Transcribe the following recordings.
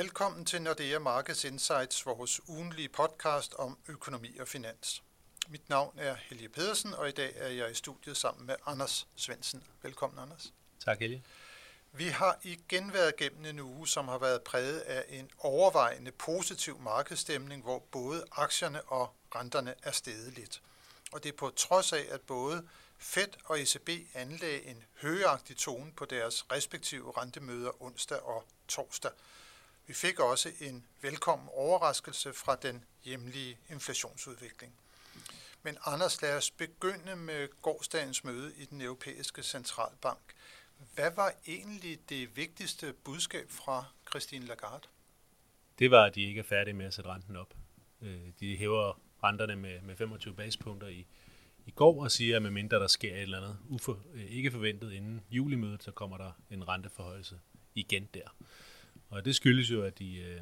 Velkommen til Nordea Markets Insights, vores ugenlige podcast om økonomi og finans. Mit navn er Helge Pedersen, og i dag er jeg i studiet sammen med Anders Svensen. Velkommen, Anders. Tak, Helge. Vi har igen været gennem en uge, som har været præget af en overvejende positiv markedsstemning, hvor både aktierne og renterne er steget lidt. Og det er på trods af, at både Fed og ECB anlagde en højagtig tone på deres respektive rentemøder onsdag og torsdag. Vi fik også en velkommen overraskelse fra den hjemlige inflationsudvikling. Men Anders, lad os begynde med gårdsdagens møde i den europæiske centralbank. Hvad var egentlig det vigtigste budskab fra Christine Lagarde? Det var, at de ikke er færdige med at sætte renten op. Øh, de hæver renterne med, med 25 basepunkter i, i går og siger, at medmindre der sker et eller andet ufor, øh, ikke forventet inden julimødet, så kommer der en renteforhøjelse igen der. Og det skyldes jo, at de øh,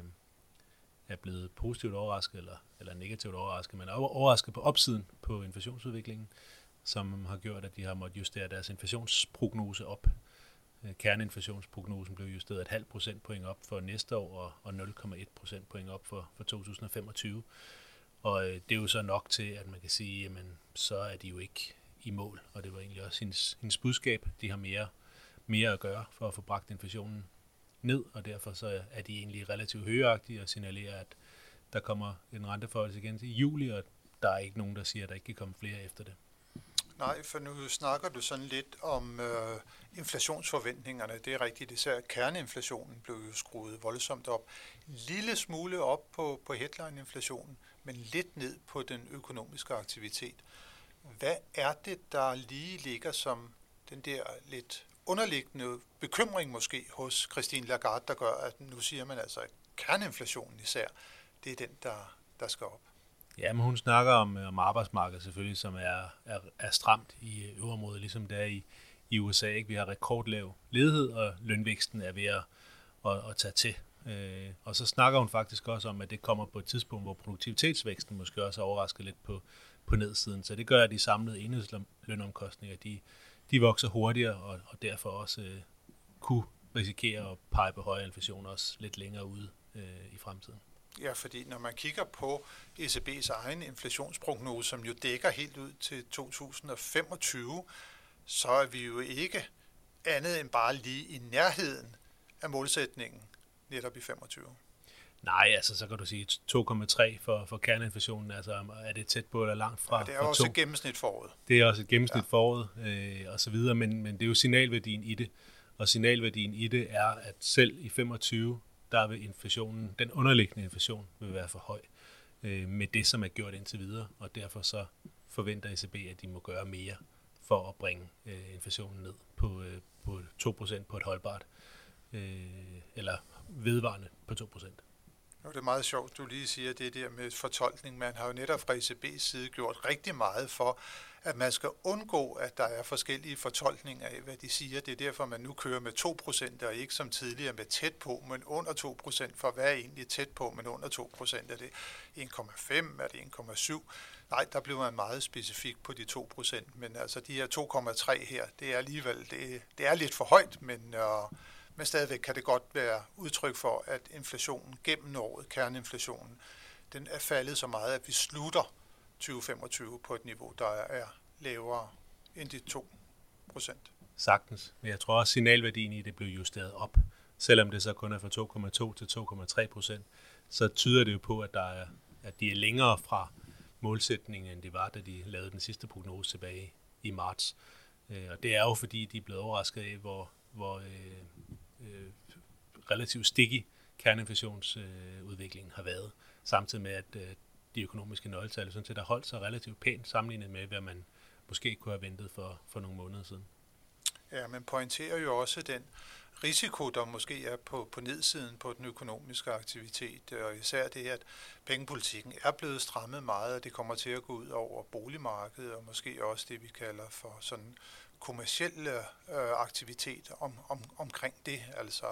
er blevet positivt overrasket, eller, eller negativt overrasket, men overrasket på opsiden på inflationsudviklingen, som har gjort, at de har måttet justere deres inflationsprognose op. Øh, kerneinflationsprognosen blev justeret et halvt procentpoint op for næste år, og, og 0,1 procentpoint op for, for 2025. Og øh, det er jo så nok til, at man kan sige, jamen så er de jo ikke i mål. Og det var egentlig også hendes, hendes budskab. De har mere, mere at gøre for at få bragt inflationen ned, og derfor så er de egentlig relativt højagtige og signalerer, at der kommer en renteforholdelse igen til juli, og der er ikke nogen, der siger, at der ikke kan komme flere efter det. Nej, for nu snakker du sådan lidt om øh, inflationsforventningerne. Det er rigtigt, især kerneinflationen blev jo skruet voldsomt op. Lille smule op på, på headline-inflationen, men lidt ned på den økonomiske aktivitet. Hvad er det, der lige ligger som den der lidt underliggende bekymring måske hos Christine Lagarde, der gør, at nu siger man altså, at kerneinflationen især, det er den, der, der skal op. Ja, men hun snakker om, om arbejdsmarkedet selvfølgelig, som er, er, er stramt i øvrigt, ligesom det er i, i USA. Ikke? Vi har rekordlav ledighed, og lønvæksten er ved at, at, at tage til. Øh, og så snakker hun faktisk også om, at det kommer på et tidspunkt, hvor produktivitetsvæksten måske også er overrasket lidt på, på nedsiden. Så det gør, at de samlede enhedslønomkostninger, de, de vokser hurtigere, og, og derfor også øh, kunne risikere at pege på højere inflation også lidt længere ude øh, i fremtiden. Ja, fordi når man kigger på ECB's egen inflationsprognose, som jo dækker helt ud til 2025, så er vi jo ikke andet end bare lige i nærheden af målsætningen netop i 25. Nej, altså så kan du sige 2,3 for, for kerneinflationen. Altså er det tæt på eller langt fra? Ja, det er også et gennemsnit for året. Det er også et gennemsnit ja. for året øh, og så videre, men, men det er jo signalværdien i det. Og signalværdien i det er, at selv i 25, der vil inflationen, den underliggende inflation, vil være for høj øh, med det, som er gjort indtil videre. Og derfor så forventer ECB, at de må gøre mere for at bringe øh, inflationen ned på, øh, på 2% på et holdbart, øh, eller vedvarende på 2%. Jo, det er meget sjovt, du lige siger det der med fortolkning. Man har jo netop fra ECB's side gjort rigtig meget for, at man skal undgå, at der er forskellige fortolkninger af, hvad de siger. Det er derfor, man nu kører med 2% og ikke som tidligere med tæt på, men under 2%. For hvad er egentlig tæt på, men under 2%? Er det 1,5? Er det 1,7? Nej, der blev man meget specifik på de 2%, men altså de her 2,3 her, det er alligevel, det, det er lidt for højt, men øh, men stadigvæk kan det godt være udtryk for, at inflationen gennem året, kerneinflationen, den er faldet så meget, at vi slutter 2025 på et niveau, der er lavere end de 2 procent. Sagtens. Men jeg tror også, at signalværdien i det blev justeret op. Selvom det så kun er fra 2,2 til 2,3 procent, så tyder det jo på, at, der er, at de er længere fra målsætningen, end de var, da de lavede den sidste prognose tilbage i marts. Øh, og det er jo fordi, de er blevet overrasket af, hvor, hvor øh, øh, relativt sticky kerneinflationsudviklingen øh, har været, samtidig med, at øh, de økonomiske nøgletal sådan set har holdt sig relativt pænt sammenlignet med, hvad man måske kunne have ventet for, for nogle måneder siden. Ja, man pointerer jo også den risiko, der måske er på, på nedsiden på den økonomiske aktivitet, og især det, at pengepolitikken er blevet strammet meget, og det kommer til at gå ud over boligmarkedet, og måske også det, vi kalder for sådan kommersielle øh, aktiviteter om, om, omkring det, altså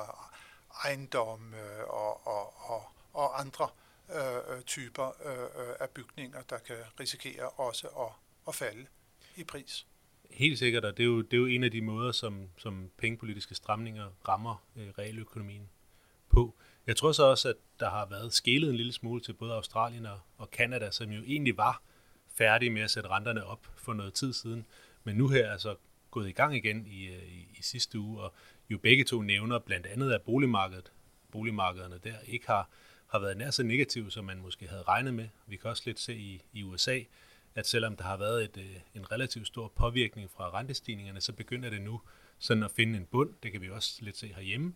ejendom øh, og, og, og, og andre øh, øh typer øh, øh, af bygninger, der kan risikere også at, at falde i pris. Helt sikkert, og det er jo, det er jo en af de måder, som, som pengepolitiske stramninger rammer øh, realøkonomien på. Jeg tror så også, at der har været skælet en lille smule til både Australien og, og Canada, som jo egentlig var færdige med at sætte renterne op for noget tid siden, men nu her er så gået i gang igen i, øh, i, i sidste uge, og jo begge to nævner blandt andet, at boligmarkedet, boligmarkederne der ikke har, har været nær så negative, som man måske havde regnet med. Vi kan også lidt se i, i USA, at selvom der har været et, øh, en relativt stor påvirkning fra rentestigningerne, så begynder det nu sådan at finde en bund. Det kan vi også lidt se herhjemme.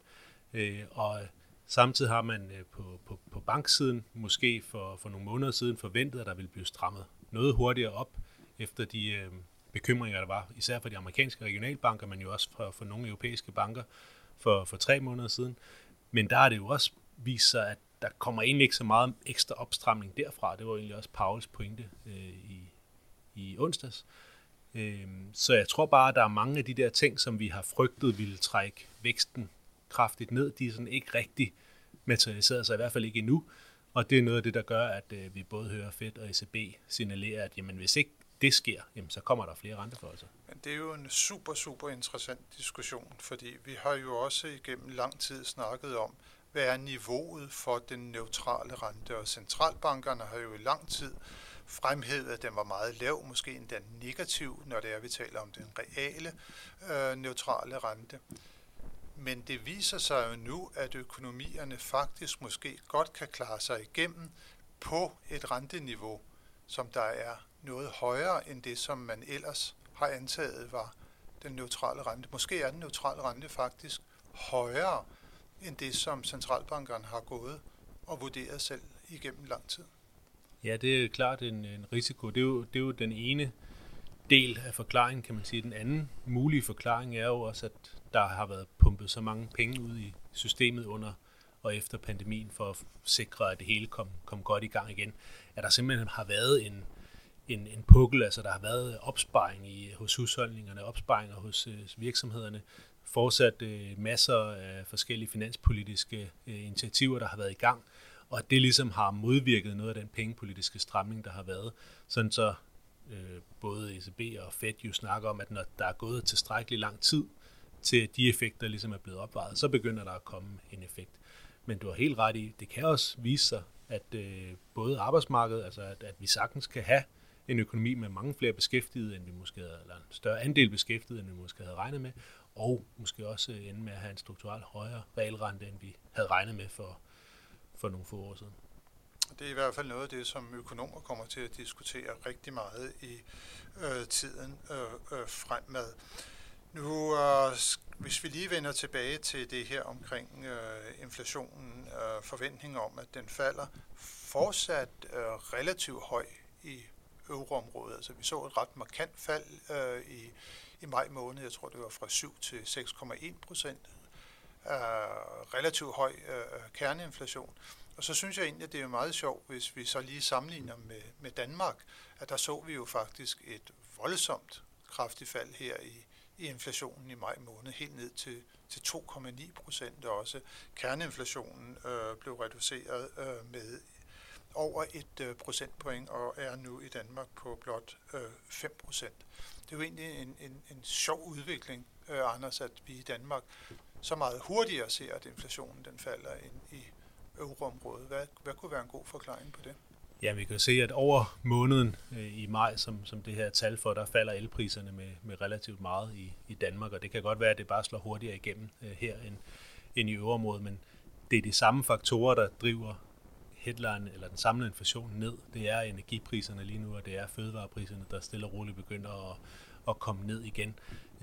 Øh, og samtidig har man øh, på, på, på banksiden måske for, for nogle måneder siden forventet, at der ville blive strammet noget hurtigere op efter de, bekymringer, der var, især for de amerikanske regionalbanker, men jo også for, for nogle europæiske banker for, for tre måneder siden. Men der er det jo også vist sig, at der kommer egentlig ikke så meget ekstra opstramning derfra. Det var egentlig også Pauls pointe øh, i, i onsdags. Øhm, så jeg tror bare, at der er mange af de der ting, som vi har frygtet ville trække væksten kraftigt ned, de er sådan ikke rigtig materialiseret sig, i hvert fald ikke endnu. Og det er noget af det, der gør, at øh, vi både hører Fed og ECB signalere, at jamen, hvis ikke det sker, jamen, så kommer der flere renteforholdelser. Men det er jo en super, super interessant diskussion, fordi vi har jo også igennem lang tid snakket om, hvad er niveauet for den neutrale rente, og centralbankerne har jo i lang tid fremhævet, at den var meget lav, måske endda negativ, når det er, vi taler om den reale øh, neutrale rente. Men det viser sig jo nu, at økonomierne faktisk måske godt kan klare sig igennem på et renteniveau, som der er noget højere end det, som man ellers har antaget var den neutrale rente. Måske er den neutrale rente faktisk højere end det, som centralbankerne har gået og vurderet selv igennem lang tid. Ja, det er klart en, en risiko. Det er, jo, det er jo den ene del af forklaringen, kan man sige. Den anden mulige forklaring er jo også, at der har været pumpet så mange penge ud i systemet under og efter pandemien for at sikre, at det hele kom, kom godt i gang igen. At der simpelthen har været en, en, en pukkel, altså der har været opsparing i, hos husholdningerne, opsparinger hos øh, virksomhederne, fortsat øh, masser af forskellige finanspolitiske øh, initiativer, der har været i gang, og at det ligesom har modvirket noget af den pengepolitiske stramning, der har været, sådan så øh, både ECB og Fed jo snakker om, at når der er gået tilstrækkelig lang tid til at de effekter ligesom er blevet opvejet, så begynder der at komme en effekt. Men du har helt ret i, det kan også vise sig, at øh, både arbejdsmarkedet, altså at, at vi sagtens kan have en økonomi med mange flere beskæftigede, end vi måske havde, eller en større andel beskæftigede, end vi måske havde regnet med, og måske også øh, ende med at have en strukturelt højere realrente, end vi havde regnet med for, for nogle få år siden. Det er i hvert fald noget af det, som økonomer kommer til at diskutere rigtig meget i øh, tiden øh, øh, fremad. Nu, øh, hvis vi lige vender tilbage til det her omkring øh, inflationen, øh, forventningen om, at den falder fortsat øh, relativt høj i euroområdet. Altså vi så et ret markant fald øh, i, i maj måned, jeg tror det var fra 7 til 6,1 procent. Øh, relativt høj øh, kerneinflation. Og så synes jeg egentlig, at det er meget sjovt, hvis vi så lige sammenligner med, med Danmark, at der så vi jo faktisk et voldsomt kraftigt fald her i, i inflationen i maj måned, helt ned til, til 2,9 procent, og også kerneinflationen øh, blev reduceret øh, med over et øh, procentpoint og er nu i Danmark på blot øh, 5 procent. Det er jo egentlig en, en, en sjov udvikling, øh, Anders, at vi i Danmark så meget hurtigere ser, at inflationen den falder ind i euroområdet. Hvad, hvad kunne være en god forklaring på det? Ja, vi kan se, at over måneden øh, i maj, som, som det her tal for, der falder elpriserne med, med relativt meget i, i Danmark, og det kan godt være, at det bare slår hurtigere igennem øh, her end, end i øvrigt, men det er de samme faktorer, der driver headline eller den samlede inflation ned. Det er energipriserne lige nu, og det er fødevarepriserne, der stille og roligt begynder at, at komme ned igen.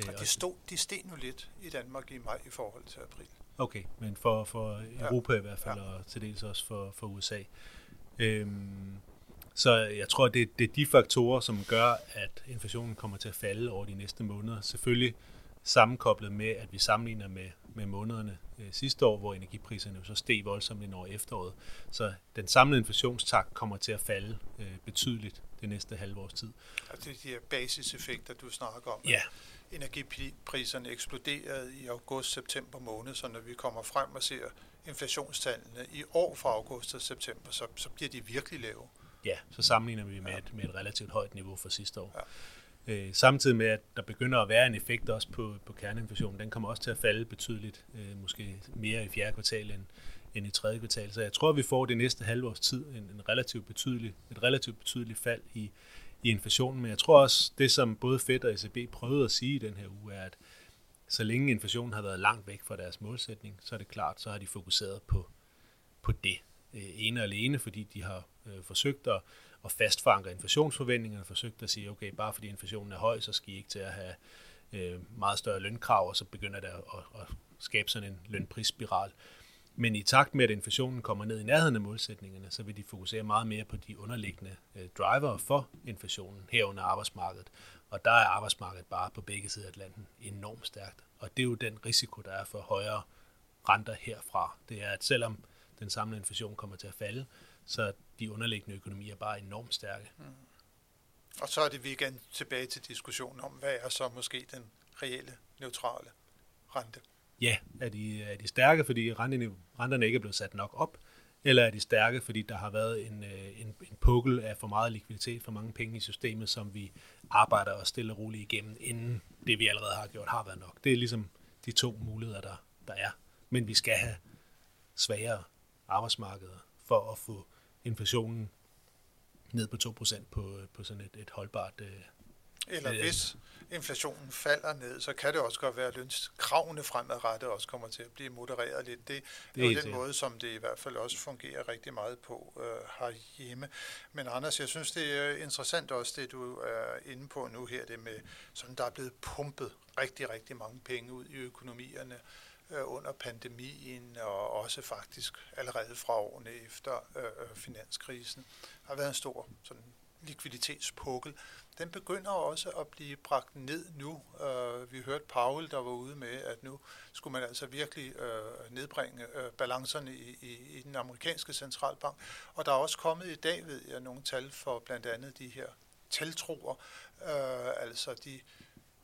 Og øh, de, stod, de steg nu lidt i Danmark i maj i forhold til april. Okay, men for, for Europa ja. i hvert fald, ja. og til dels også for, for USA. Øhm, så jeg tror, det, det er de faktorer, som gør, at inflationen kommer til at falde over de næste måneder. Selvfølgelig sammenkoblet med, at vi sammenligner med, med månederne øh, sidste år, hvor energipriserne jo så steg voldsomt ind over efteråret. Så den samlede inflationstakt kommer til at falde øh, betydeligt det næste halve års tid. Altså de her basiseffekter, du snakker om. Ja. Energipriserne eksploderede i august-september måned, så når vi kommer frem og ser inflationstallene i år fra august til september, så, så bliver de virkelig lave. Ja, så sammenligner vi med, ja. et, med et relativt højt niveau for sidste år. Ja. Øh, samtidig med, at der begynder at være en effekt også på, på kerneinflationen, den kommer også til at falde betydeligt, øh, måske mere i fjerde kvartal end, end i tredje kvartal. Så jeg tror, vi får det næste halve års tid en, en relativt betydelig, et relativt betydeligt fald i, i inflationen. Men jeg tror også, det som både Fed og ECB prøvede at sige i den her uge, er, at så længe inflationen har været langt væk fra deres målsætning, så er det klart, så har de fokuseret på, på det øh, ene og alene, fordi de har øh, forsøgt at, at fastfanke inflationsforventningerne, forsøgt at sige, okay, bare fordi inflationen er høj, så skal I ikke til at have øh, meget større lønkrav, og så begynder det at, at, at skabe sådan en lønprisspiral. Men i takt med, at inflationen kommer ned i nærheden af målsætningerne, så vil de fokusere meget mere på de underliggende øh, driver for inflationen herunder arbejdsmarkedet. Og der er arbejdsmarkedet bare på begge sider af Atlanten enormt stærkt. Og det er jo den risiko, der er for højere renter herfra. Det er, at selvom den samlede inflation kommer til at falde, så de underliggende økonomier bare enormt stærke. Mm. Og så er det vi igen tilbage til diskussionen om, hvad er så måske den reelle neutrale rente? Ja, er de, er de stærke, fordi renterne, renterne ikke er blevet sat nok op, eller er de stærke, fordi der har været en, øh, en, en pukkel af for meget likviditet, for mange penge i systemet, som vi arbejder og stille og roligt igennem, inden det vi allerede har gjort har været nok. Det er ligesom de to muligheder, der, der er. Men vi skal have svagere arbejdsmarkeder for at få inflationen ned på 2% på, på sådan et, et holdbart... Øh, Eller øh, hvis inflationen falder ned, så kan det også godt være, at lønskravene fremadrettet også kommer til at blive modereret lidt. Det, det er jo den måde, som det i hvert fald også fungerer rigtig meget på øh, herhjemme. Men Anders, jeg synes, det er interessant også, det du er inde på nu her, det med, sådan der er blevet pumpet rigtig, rigtig mange penge ud i økonomierne øh, under pandemien, og også faktisk allerede fra årene efter øh, øh finanskrisen. Der har været en stor sådan, likviditetspukkel. Den begynder også at blive bragt ned nu. Uh, vi hørte Paul, der var ude med, at nu skulle man altså virkelig uh, nedbringe uh, balancerne i, i, i den amerikanske centralbank. Og der er også kommet i dag, ved jeg, nogle tal for blandt andet de her tiltroer, uh, altså de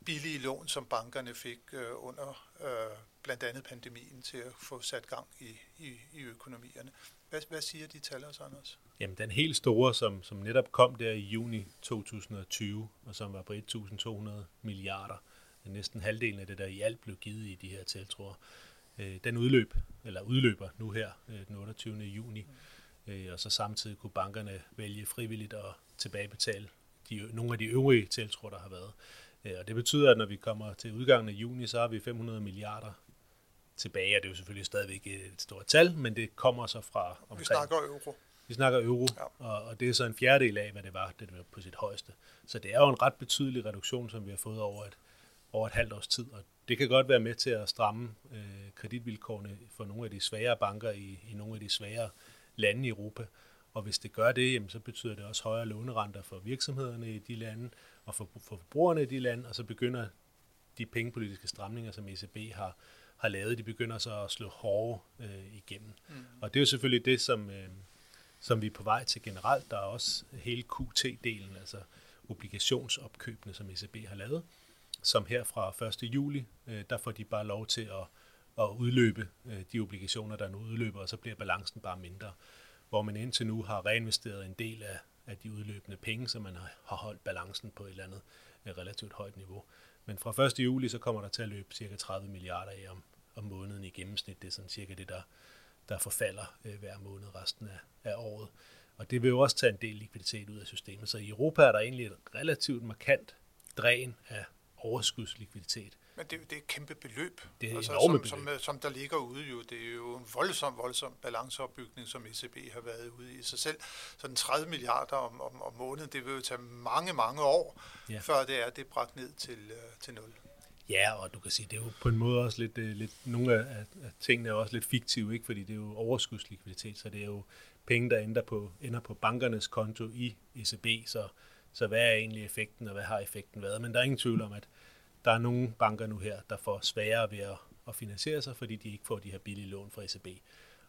billige lån, som bankerne fik uh, under uh, blandt andet pandemien til at få sat gang i, i, i økonomierne. Hvad, hvad siger de tal også, Anders? Jamen, den helt store, som, som netop kom der i juni 2020, og som var på 1.200 milliarder, næsten halvdelen af det, der i alt blev givet i de her tiltroer, øh, den udløb, eller udløber nu her øh, den 28. juni, øh, og så samtidig kunne bankerne vælge frivilligt at tilbagebetale de, nogle af de øvrige tiltroer, der har været. Øh, og det betyder, at når vi kommer til udgangen af juni, så har vi 500 milliarder tilbage, og det er jo selvfølgelig stadigvæk et stort tal, men det kommer så fra omkring... Vi snakker euro. Vi snakker euro, ja. og, og det er så en fjerdedel af, hvad det var, det var på sit højeste. Så det er jo en ret betydelig reduktion, som vi har fået over et, over et halvt års tid, og det kan godt være med til at stramme øh, kreditvilkårene for nogle af de svagere banker i, i nogle af de svagere lande i Europa. Og hvis det gør det, jamen, så betyder det også højere lånerenter for virksomhederne i de lande, og for, for forbrugerne i de lande, og så begynder de pengepolitiske stramninger, som ECB har, har lavet, de begynder så at slå hårde øh, igennem. Mm. Og det er jo selvfølgelig det, som, øh, som vi er på vej til generelt. Der er også hele QT-delen, altså obligationsopkøbene, som ECB har lavet, som her fra 1. juli, øh, der får de bare lov til at, at udløbe øh, de obligationer, der nu udløber, og så bliver balancen bare mindre. Hvor man indtil nu har reinvesteret en del af, af de udløbende penge, så man har, har holdt balancen på et eller andet øh, relativt højt niveau. Men fra 1. juli, så kommer der til at løbe cirka 30 milliarder af om, om måneden i gennemsnit. Det er sådan cirka det, der, der forfalder øh, hver måned resten af, af året. Og det vil jo også tage en del likviditet ud af systemet. Så i Europa er der egentlig et relativt markant dræn af overskudslikviditet. Men det, det er et kæmpe beløb, det er altså, som, beløb. Som, som der ligger ude jo. Det er jo en voldsom, voldsom balanceopbygning, som ECB har været ude i sig selv. Så den 30 milliarder om, om, om måneden, det vil jo tage mange, mange år, ja. før det er det bragt ned til, uh, til nul. Ja, og du kan sige, det er jo på en måde også lidt, uh, lidt nogle af, af tingene er også lidt fiktive, ikke? fordi det er jo overskudslikviditet, så det er jo penge, der ender på, ender på bankernes konto i ECB, så, så hvad er egentlig effekten, og hvad har effekten været? Men der er ingen tvivl om, at der er nogle banker nu her, der får sværere ved at, at finansiere sig, fordi de ikke får de her billige lån fra ECB.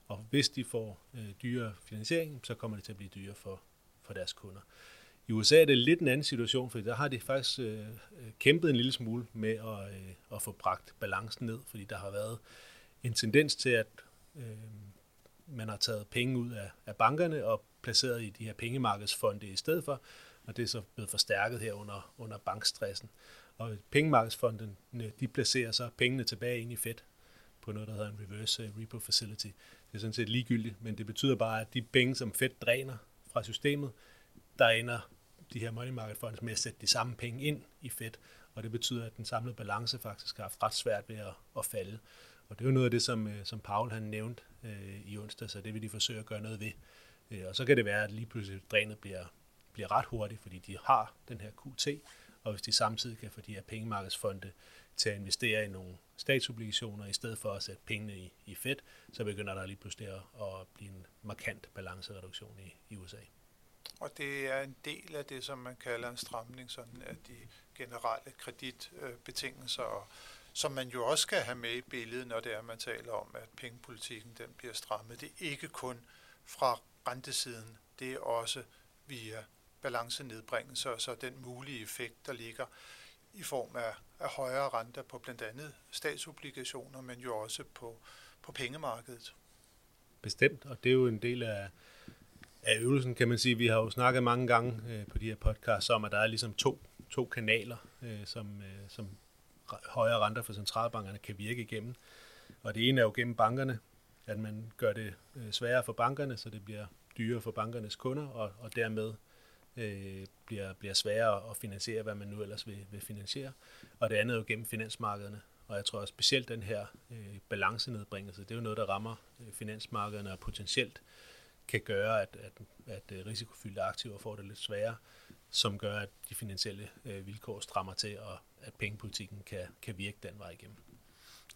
Og hvis de får øh, dyre finansiering, så kommer det til at blive dyre for, for deres kunder. I USA er det lidt en anden situation, for der har de faktisk øh, øh, kæmpet en lille smule med at, øh, at få bragt balancen ned, fordi der har været en tendens til, at øh, man har taget penge ud af, af bankerne og placeret i de her pengemarkedsfonde i stedet for, og det er så blevet forstærket her under, under bankstressen. Og pengemarkedsfonden, de placerer så pengene tilbage ind i Fed på noget, der hedder en reverse øh, repo facility. Det er sådan set ligegyldigt, men det betyder bare, at de penge, som Fed dræner fra systemet, der ender de her money market funds med at sætte de samme penge ind i Fed, og det betyder, at den samlede balance faktisk har haft ret svært ved at, at falde. Og det er jo noget af det, som, øh, som Paul han nævnte øh, i onsdag, så det vil de forsøge at gøre noget ved. Øh, og så kan det være, at lige pludselig drænet bliver, bliver ret hurtigt, fordi de har den her QT, og hvis de samtidig kan få de her pengemarkedsfonde til at investere i nogle statsobligationer, i stedet for at sætte pengene i, i Fed, så begynder der lige pludselig at, at blive en markant balancereduktion i, i USA. Og det er en del af det, som man kalder en stramning sådan af de generelle kreditbetingelser, og som man jo også skal have med i billedet, når det er, man taler om, at pengepolitikken den bliver strammet. Det er ikke kun fra rentesiden, det er også via balancenedbringelser, så den mulige effekt, der ligger i form af, af højere renter på blandt andet statsobligationer, men jo også på, på pengemarkedet. Bestemt, og det er jo en del af, af øvelsen, kan man sige. Vi har jo snakket mange gange øh, på de her podcasts om, at der er ligesom to, to kanaler, øh, som, øh, som højere renter for centralbankerne kan virke igennem. Og det ene er jo gennem bankerne, at man gør det øh, sværere for bankerne, så det bliver dyrere for bankernes kunder, og, og dermed øh, bliver, bliver sværere at finansiere, hvad man nu ellers vil, vil finansiere. Og det andet er jo gennem finansmarkederne. Og jeg tror at specielt den her øh, balancenedbringelse, det er jo noget, der rammer øh, finansmarkederne og potentielt kan gøre, at, at, at øh, risikofyldte aktiver får det lidt sværere, som gør, at de finansielle øh, vilkår strammer til, og at pengepolitikken kan, kan virke den vej igennem.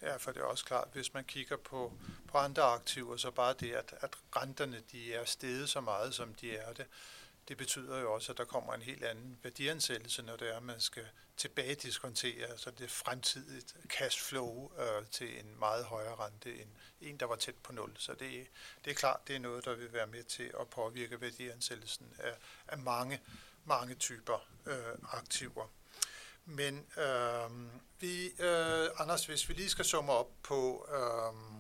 Ja, for det er også klart, hvis man kigger på, på andre aktiver, så bare det, at, at renterne de er steget så meget, som de er det, det betyder jo også, at der kommer en helt anden værdiansættelse, når det er, at man skal tilbage diskontere, så altså det fremtidigt cashflow øh, til en meget højere rente end en, der var tæt på nul. Så det, det er klart, det er noget, der vil være med til at påvirke værdiansættelsen af, af mange, mange typer øh, aktiver. Men øh, vi, øh, Anders, hvis vi lige skal summe op på øh,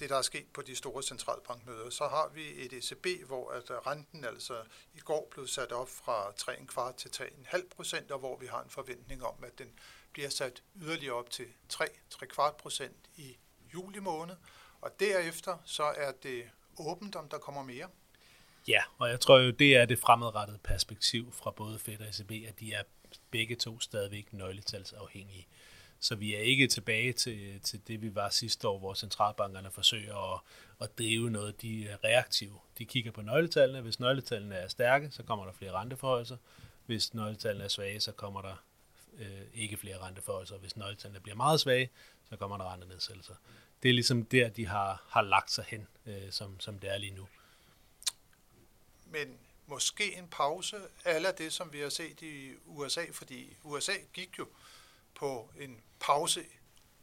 det, der er sket på de store centralbankmøder, så har vi et ECB, hvor at øh, renten altså i går blev sat op fra 3,25 til 3,5 procent, og hvor vi har en forventning om, at den bliver sat yderligere op til 3-3,25 procent i juli måned. Og derefter så er det åbent, om der kommer mere. Ja, og jeg tror jo, det er det fremadrettede perspektiv fra både Fed og ECB, at de er begge to stadigvæk nøgletalsafhængige. Så vi er ikke tilbage til, til det, vi var sidste år, hvor centralbankerne forsøger at, at drive noget. De er reaktive. De kigger på nøgletallene. Hvis nøgletallene er stærke, så kommer der flere renteforhøjelser. Hvis nøgletallene er svage, så kommer der øh, ikke flere renteforhøjelser. Hvis nøgletallene bliver meget svage, så kommer der rentenedsættelser. Det er ligesom der, de har, har lagt sig hen, øh, som, som det er lige nu. Men måske en pause, af det, som vi har set i USA, fordi USA gik jo på en pause,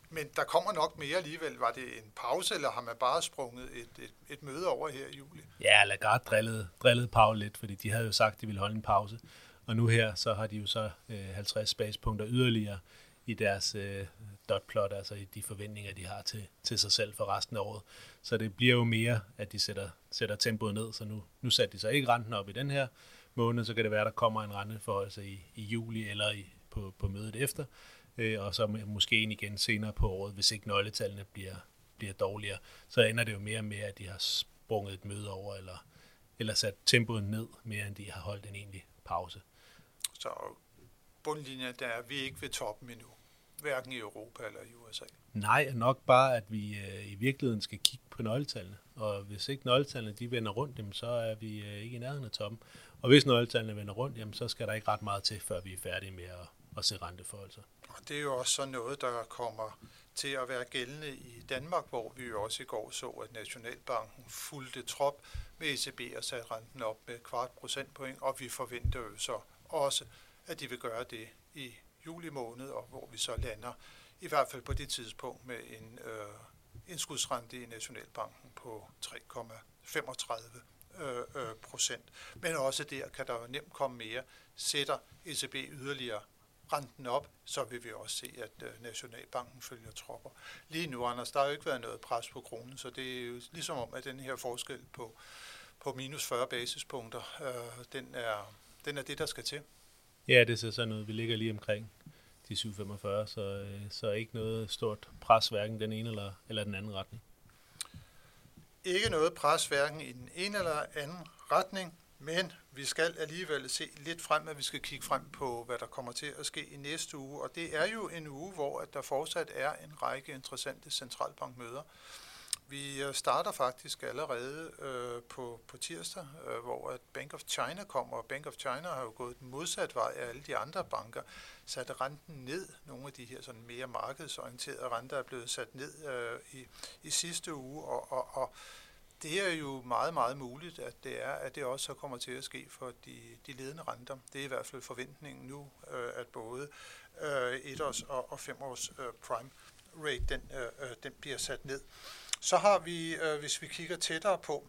men der kommer nok mere alligevel. Var det en pause, eller har man bare sprunget et, et, et møde over her i juli? Ja, Lagarde drillede, drillede Paul lidt, fordi de havde jo sagt, at de ville holde en pause. Og nu her, så har de jo så øh, 50 basepunkter yderligere i deres øh, dotplot, altså i de forventninger, de har til, til sig selv for resten af året. Så det bliver jo mere, at de sætter, sætter tempoet ned, så nu, nu satte de så ikke renten op i den her måned, så kan det være, at der kommer en renteforhøjelse i, i juli eller i, på, på mødet efter, øh, og så måske en igen senere på året, hvis ikke nøgletallene bliver, bliver dårligere. Så ender det jo mere med, at de har sprunget et møde over, eller, eller sat tempoet ned mere, end de har holdt en egentlig pause. Så bundlinjen der er, at vi ikke ved toppen endnu hverken i Europa eller i USA. Nej, nok bare, at vi øh, i virkeligheden skal kigge på nøgletallene. Og hvis ikke nøgletallene de vender rundt, jamen, så er vi øh, ikke i nærheden af toppen. Og hvis nøgletallene vender rundt, jamen, så skal der ikke ret meget til, før vi er færdige med at, at se renteforholdelser. Og det er jo også sådan noget, der kommer til at være gældende i Danmark, hvor vi jo også i går så, at Nationalbanken fulgte trop med ECB og satte renten op med kvart procentpoint, og vi forventer jo så også, at de vil gøre det i juli måned, og hvor vi så lander i hvert fald på det tidspunkt med en øh, indskudsrente i Nationalbanken på 3,35 øh, øh, procent. Men også der kan der jo nemt komme mere. Sætter ECB yderligere renten op, så vil vi også se, at øh, Nationalbanken følger tropper. Lige nu, Anders, der har jo ikke været noget pres på kronen, så det er jo ligesom om, at den her forskel på, på minus 40 basispunkter, øh, den, er, den er det, der skal til. Ja, det ser sådan ud. Vi ligger lige omkring de 7,45, så, øh, så ikke noget stort pres, hverken den ene eller, eller den anden retning. Ikke noget pres, hverken i den ene eller anden retning, men vi skal alligevel se lidt frem, at vi skal kigge frem på, hvad der kommer til at ske i næste uge. Og det er jo en uge, hvor at der fortsat er en række interessante centralbankmøder. Vi øh, starter faktisk allerede øh, på, på tirsdag, øh, hvor at Bank of China kommer, og Bank of China har jo gået den modsatte vej af alle de andre banker, satte renten ned. Nogle af de her sådan mere markedsorienterede renter er blevet sat ned øh, i, i sidste uge, og, og, og det er jo meget, meget muligt, at det er, at det også så kommer til at ske for de, de ledende renter. Det er i hvert fald forventningen nu, øh, at både øh, 1-års og, og 5-års øh, prime rate, den, øh, øh, den bliver sat ned. Så har vi, øh, hvis vi kigger tættere på,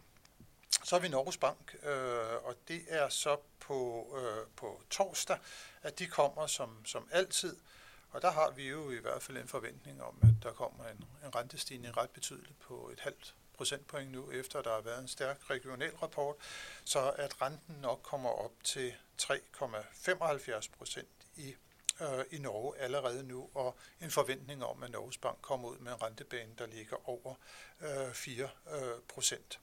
så har vi Norges Bank, øh, og det er så på, øh, på torsdag, at de kommer som, som altid. Og der har vi jo i hvert fald en forventning om, at der kommer en, en rentestigning ret betydeligt på et halvt procentpoint nu, efter der har været en stærk regional rapport, så at renten nok kommer op til 3,75 procent i øh, i Norge allerede nu, og en forventning om, at Norges Bank kommer ud med en rentebane, der ligger over øh, 4 øh, procent.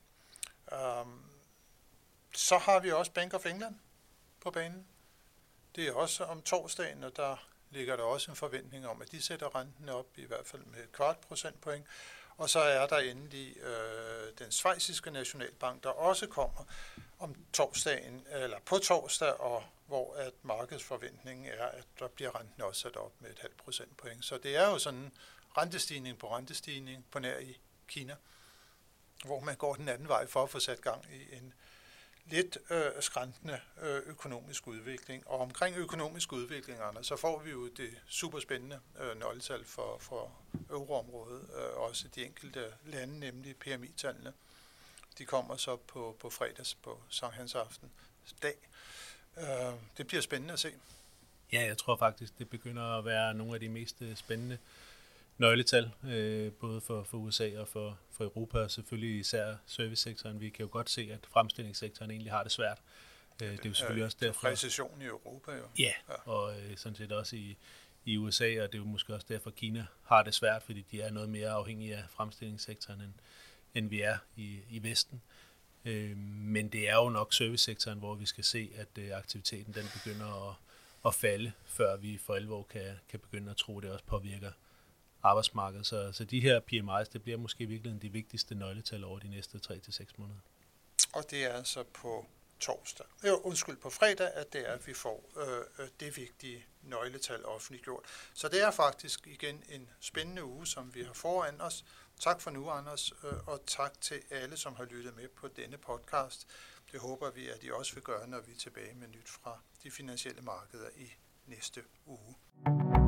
Um, så har vi også Bank of England på banen. Det er også om torsdagen, og der ligger der også en forventning om, at de sætter renten op i hvert fald med et kvart procentpoint. Og så er der endelig øh, den svejsiske nationalbank, der også kommer om torsdagen, eller på torsdag, og hvor at markedsforventningen er, at der bliver renten også sat op med et halvt procentpoint. Så det er jo sådan rentestigning på rentestigning på nær i Kina, hvor man går den anden vej for at få sat gang i en lidt øh, skræntende øh, økonomisk udvikling. Og omkring økonomisk udvikling, Anders, så får vi jo det superspændende øh, nøgletal for, for euroområdet, øh, også de enkelte lande, nemlig PMI-tallene. De kommer så på, på fredags på Sankt Hans aften dag. Øh, det bliver spændende at se. Ja, jeg tror faktisk, det begynder at være nogle af de mest øh, spændende nøgletal, øh, både for, for USA og for, for Europa, og selvfølgelig især servicesektoren. Vi kan jo godt se, at fremstillingssektoren egentlig har det svært. Øh, det er jo selvfølgelig også derfor... Recession i Europa jo. Ja, ja. og øh, sådan set også i, i USA, og det er jo måske også derfor, Kina har det svært, fordi de er noget mere afhængige af fremstillingssektoren, end, end vi er i, i Vesten. Øh, men det er jo nok servicesektoren, hvor vi skal se, at øh, aktiviteten den begynder at, at falde, før vi for alvor kan, kan begynde at tro, at det også påvirker arbejdsmarkedet. Så, så de her PMI's, det bliver måske virkelig de vigtigste nøgletal over de næste 3-6 måneder. Og det er altså på torsdag, jo, undskyld, på fredag, at det er, at vi får øh, øh, det vigtige nøgletal offentliggjort. Så det er faktisk igen en spændende uge, som vi har foran os. Tak for nu, Anders, øh, og tak til alle, som har lyttet med på denne podcast. Det håber vi, at I også vil gøre, når vi er tilbage med nyt fra de finansielle markeder i næste uge.